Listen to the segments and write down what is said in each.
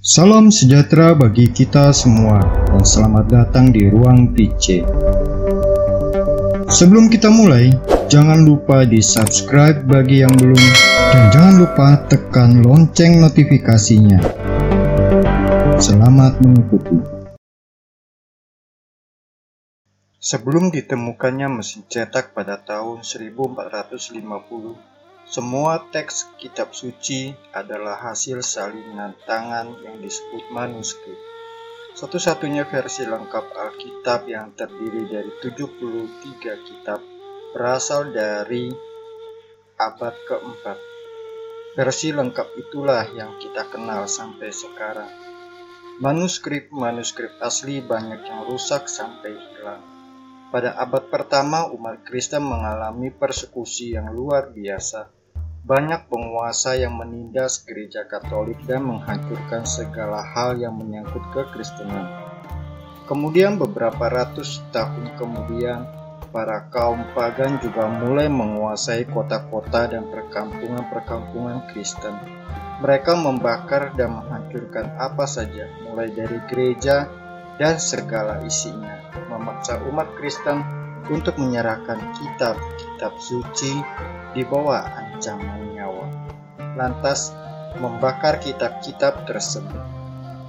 Salam sejahtera bagi kita semua dan selamat datang di Ruang PC. Sebelum kita mulai, jangan lupa di subscribe bagi yang belum dan jangan lupa tekan lonceng notifikasinya. Selamat mengikuti. Sebelum ditemukannya mesin cetak pada tahun 1450, semua teks kitab suci adalah hasil salinan tangan yang disebut manuskrip. Satu-satunya versi lengkap Alkitab yang terdiri dari 73 kitab berasal dari abad keempat. Versi lengkap itulah yang kita kenal sampai sekarang. Manuskrip-manuskrip asli banyak yang rusak sampai hilang. Pada abad pertama, umat Kristen mengalami persekusi yang luar biasa banyak penguasa yang menindas gereja Katolik dan menghancurkan segala hal yang menyangkut kekristenan. Kemudian beberapa ratus tahun kemudian, para kaum pagan juga mulai menguasai kota-kota dan perkampungan-perkampungan Kristen. Mereka membakar dan menghancurkan apa saja, mulai dari gereja dan segala isinya, memaksa umat Kristen untuk menyerahkan kitab-kitab suci di bawah ancaman nyawa. Lantas membakar kitab-kitab tersebut.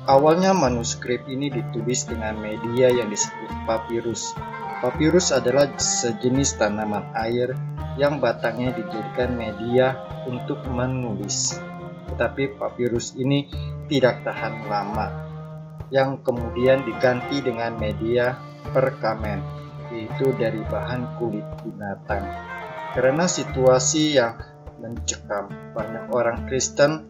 Awalnya manuskrip ini ditulis dengan media yang disebut papirus. Papirus adalah sejenis tanaman air yang batangnya dijadikan media untuk menulis. Tetapi papirus ini tidak tahan lama, yang kemudian diganti dengan media perkamen, yaitu dari bahan kulit binatang. Karena situasi yang mencekam, banyak orang Kristen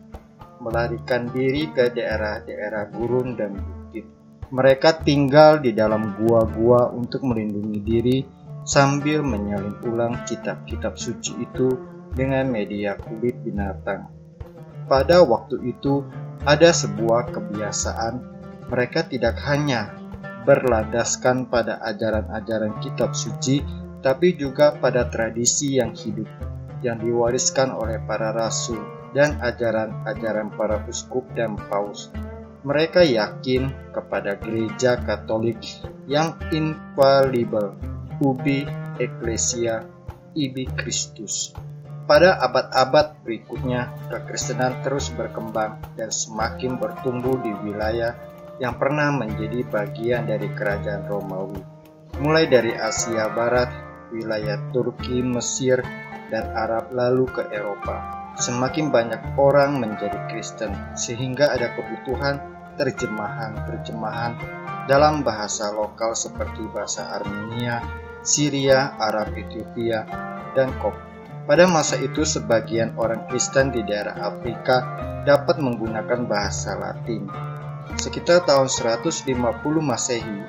melarikan diri ke daerah-daerah gurun dan bukit. Mereka tinggal di dalam gua-gua untuk melindungi diri sambil menyalin ulang kitab-kitab suci itu dengan media kulit binatang. Pada waktu itu, ada sebuah kebiasaan mereka tidak hanya berladaskan pada ajaran-ajaran kitab suci, tapi juga pada tradisi yang hidup yang diwariskan oleh para rasul dan ajaran-ajaran para uskup dan paus. Mereka yakin kepada gereja Katolik yang infallible, ubi ecclesia, ibi Christus. Pada abad-abad berikutnya, kekristenan terus berkembang dan semakin bertumbuh di wilayah yang pernah menjadi bagian dari kerajaan Romawi. Mulai dari Asia Barat wilayah Turki, Mesir, dan Arab lalu ke Eropa. Semakin banyak orang menjadi Kristen sehingga ada kebutuhan terjemahan-terjemahan dalam bahasa lokal seperti bahasa Armenia, Syria, Arab Ethiopia, dan Kop. Pada masa itu sebagian orang Kristen di daerah Afrika dapat menggunakan bahasa Latin. Sekitar tahun 150 Masehi,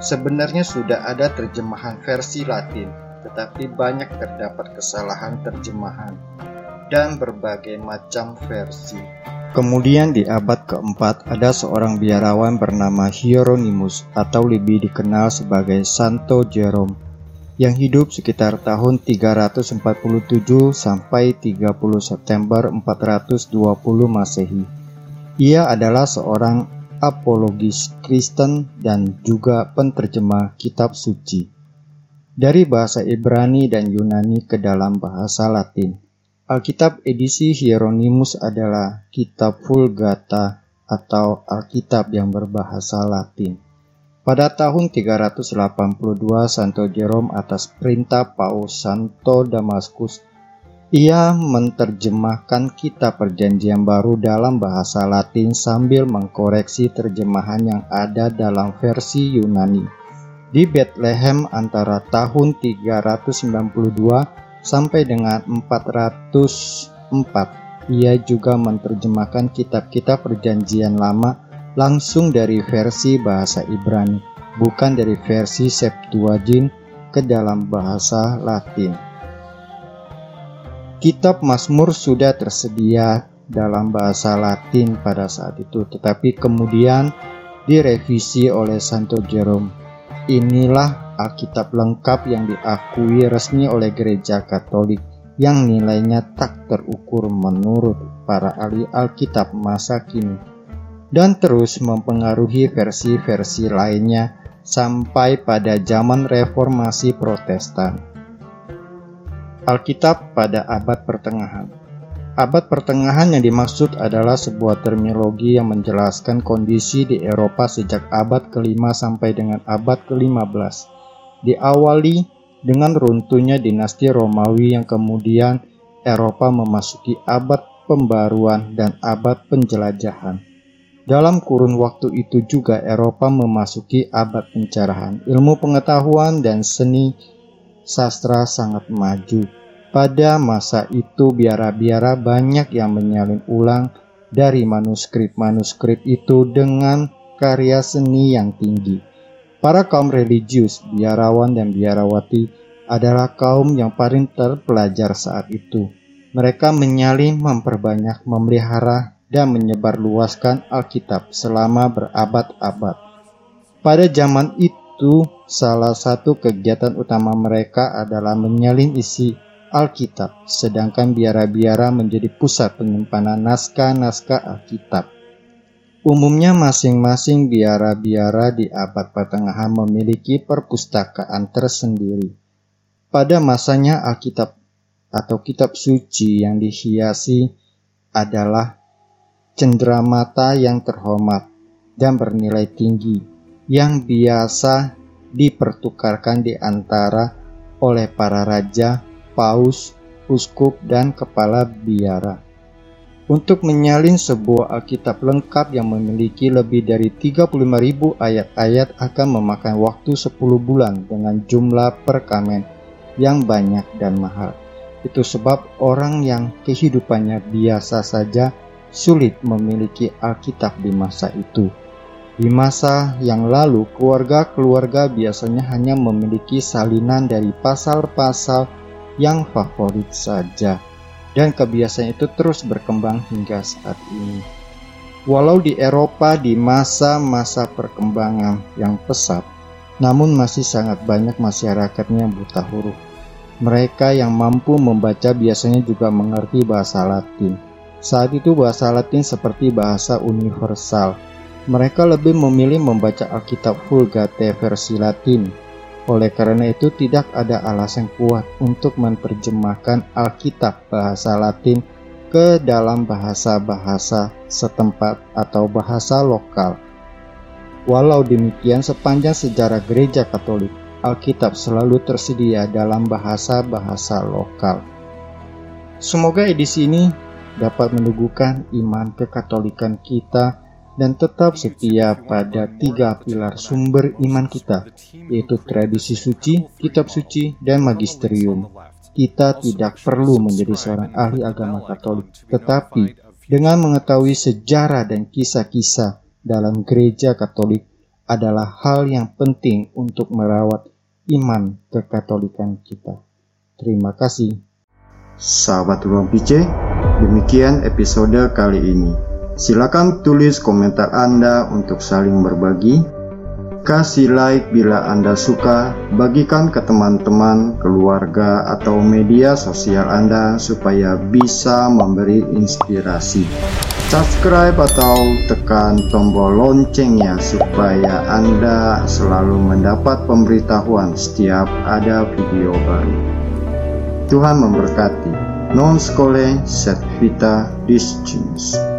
sebenarnya sudah ada terjemahan versi Latin tetapi banyak terdapat kesalahan terjemahan dan berbagai macam versi. Kemudian di abad keempat ada seorang biarawan bernama Hieronymus atau lebih dikenal sebagai Santo Jerome yang hidup sekitar tahun 347 sampai 30 September 420 Masehi. Ia adalah seorang apologis Kristen dan juga penterjemah kitab suci dari bahasa Ibrani dan Yunani ke dalam bahasa Latin. Alkitab edisi Hieronymus adalah kitab Vulgata atau Alkitab yang berbahasa Latin. Pada tahun 382 Santo Jerome atas perintah Paus Santo Damaskus ia menerjemahkan kitab perjanjian baru dalam bahasa Latin sambil mengkoreksi terjemahan yang ada dalam versi Yunani di Bethlehem antara tahun 392 sampai dengan 404. Ia juga menerjemahkan kitab-kitab perjanjian lama langsung dari versi bahasa Ibrani, bukan dari versi Septuagint ke dalam bahasa Latin. Kitab Mazmur sudah tersedia dalam bahasa Latin pada saat itu, tetapi kemudian direvisi oleh Santo Jerome Inilah Alkitab lengkap yang diakui resmi oleh Gereja Katolik yang nilainya tak terukur menurut para ahli Alkitab masa kini. dan terus mempengaruhi versi-versi lainnya sampai pada zaman reformasi Protestan. Alkitab pada abad pertengahan Abad pertengahan yang dimaksud adalah sebuah terminologi yang menjelaskan kondisi di Eropa sejak abad ke-5 sampai dengan abad ke-15. Diawali dengan runtuhnya dinasti Romawi yang kemudian Eropa memasuki abad pembaruan dan abad penjelajahan. Dalam kurun waktu itu juga Eropa memasuki abad pencerahan. Ilmu pengetahuan dan seni sastra sangat maju. Pada masa itu biara-biara banyak yang menyalin ulang dari manuskrip-manuskrip itu dengan karya seni yang tinggi. Para kaum religius, biarawan dan biarawati adalah kaum yang paling terpelajar saat itu. Mereka menyalin, memperbanyak, memelihara, dan menyebarluaskan Alkitab selama berabad-abad. Pada zaman itu, salah satu kegiatan utama mereka adalah menyalin isi Alkitab, sedangkan biara-biara menjadi pusat penyimpanan naskah-naskah Alkitab. Umumnya masing-masing biara-biara di abad pertengahan memiliki perpustakaan tersendiri. Pada masanya Alkitab atau kitab suci yang dihiasi adalah cenderamata yang terhormat dan bernilai tinggi yang biasa dipertukarkan di antara oleh para raja, paus, uskup, dan kepala biara. Untuk menyalin sebuah Alkitab lengkap yang memiliki lebih dari 35.000 ayat-ayat akan memakan waktu 10 bulan dengan jumlah perkamen yang banyak dan mahal. Itu sebab orang yang kehidupannya biasa saja sulit memiliki Alkitab di masa itu. Di masa yang lalu, keluarga-keluarga biasanya hanya memiliki salinan dari pasal-pasal yang favorit saja, dan kebiasaan itu terus berkembang hingga saat ini. Walau di Eropa di masa-masa perkembangan yang pesat, namun masih sangat banyak masyarakatnya buta huruf. Mereka yang mampu membaca biasanya juga mengerti bahasa Latin saat itu bahasa Latin seperti bahasa universal. Mereka lebih memilih membaca Alkitab Vulgate versi Latin. Oleh karena itu tidak ada alasan kuat untuk menerjemahkan Alkitab bahasa Latin ke dalam bahasa-bahasa setempat atau bahasa lokal. Walau demikian, sepanjang sejarah gereja Katolik, Alkitab selalu tersedia dalam bahasa-bahasa lokal. Semoga edisi ini dapat meneguhkan iman kekatolikan kita dan tetap setia pada tiga pilar sumber iman kita, yaitu tradisi suci, kitab suci, dan magisterium. Kita tidak perlu menjadi seorang ahli agama Katolik, tetapi dengan mengetahui sejarah dan kisah-kisah dalam gereja Katolik adalah hal yang penting untuk merawat iman kekatolikan kita. Terima kasih. Sahabat Ruang PC, Demikian episode kali ini. Silakan tulis komentar Anda untuk saling berbagi. Kasih like bila Anda suka, bagikan ke teman-teman, keluarga, atau media sosial Anda supaya bisa memberi inspirasi. Subscribe atau tekan tombol loncengnya supaya Anda selalu mendapat pemberitahuan setiap ada video baru. Tuhan memberkati non scole sed vita discimus.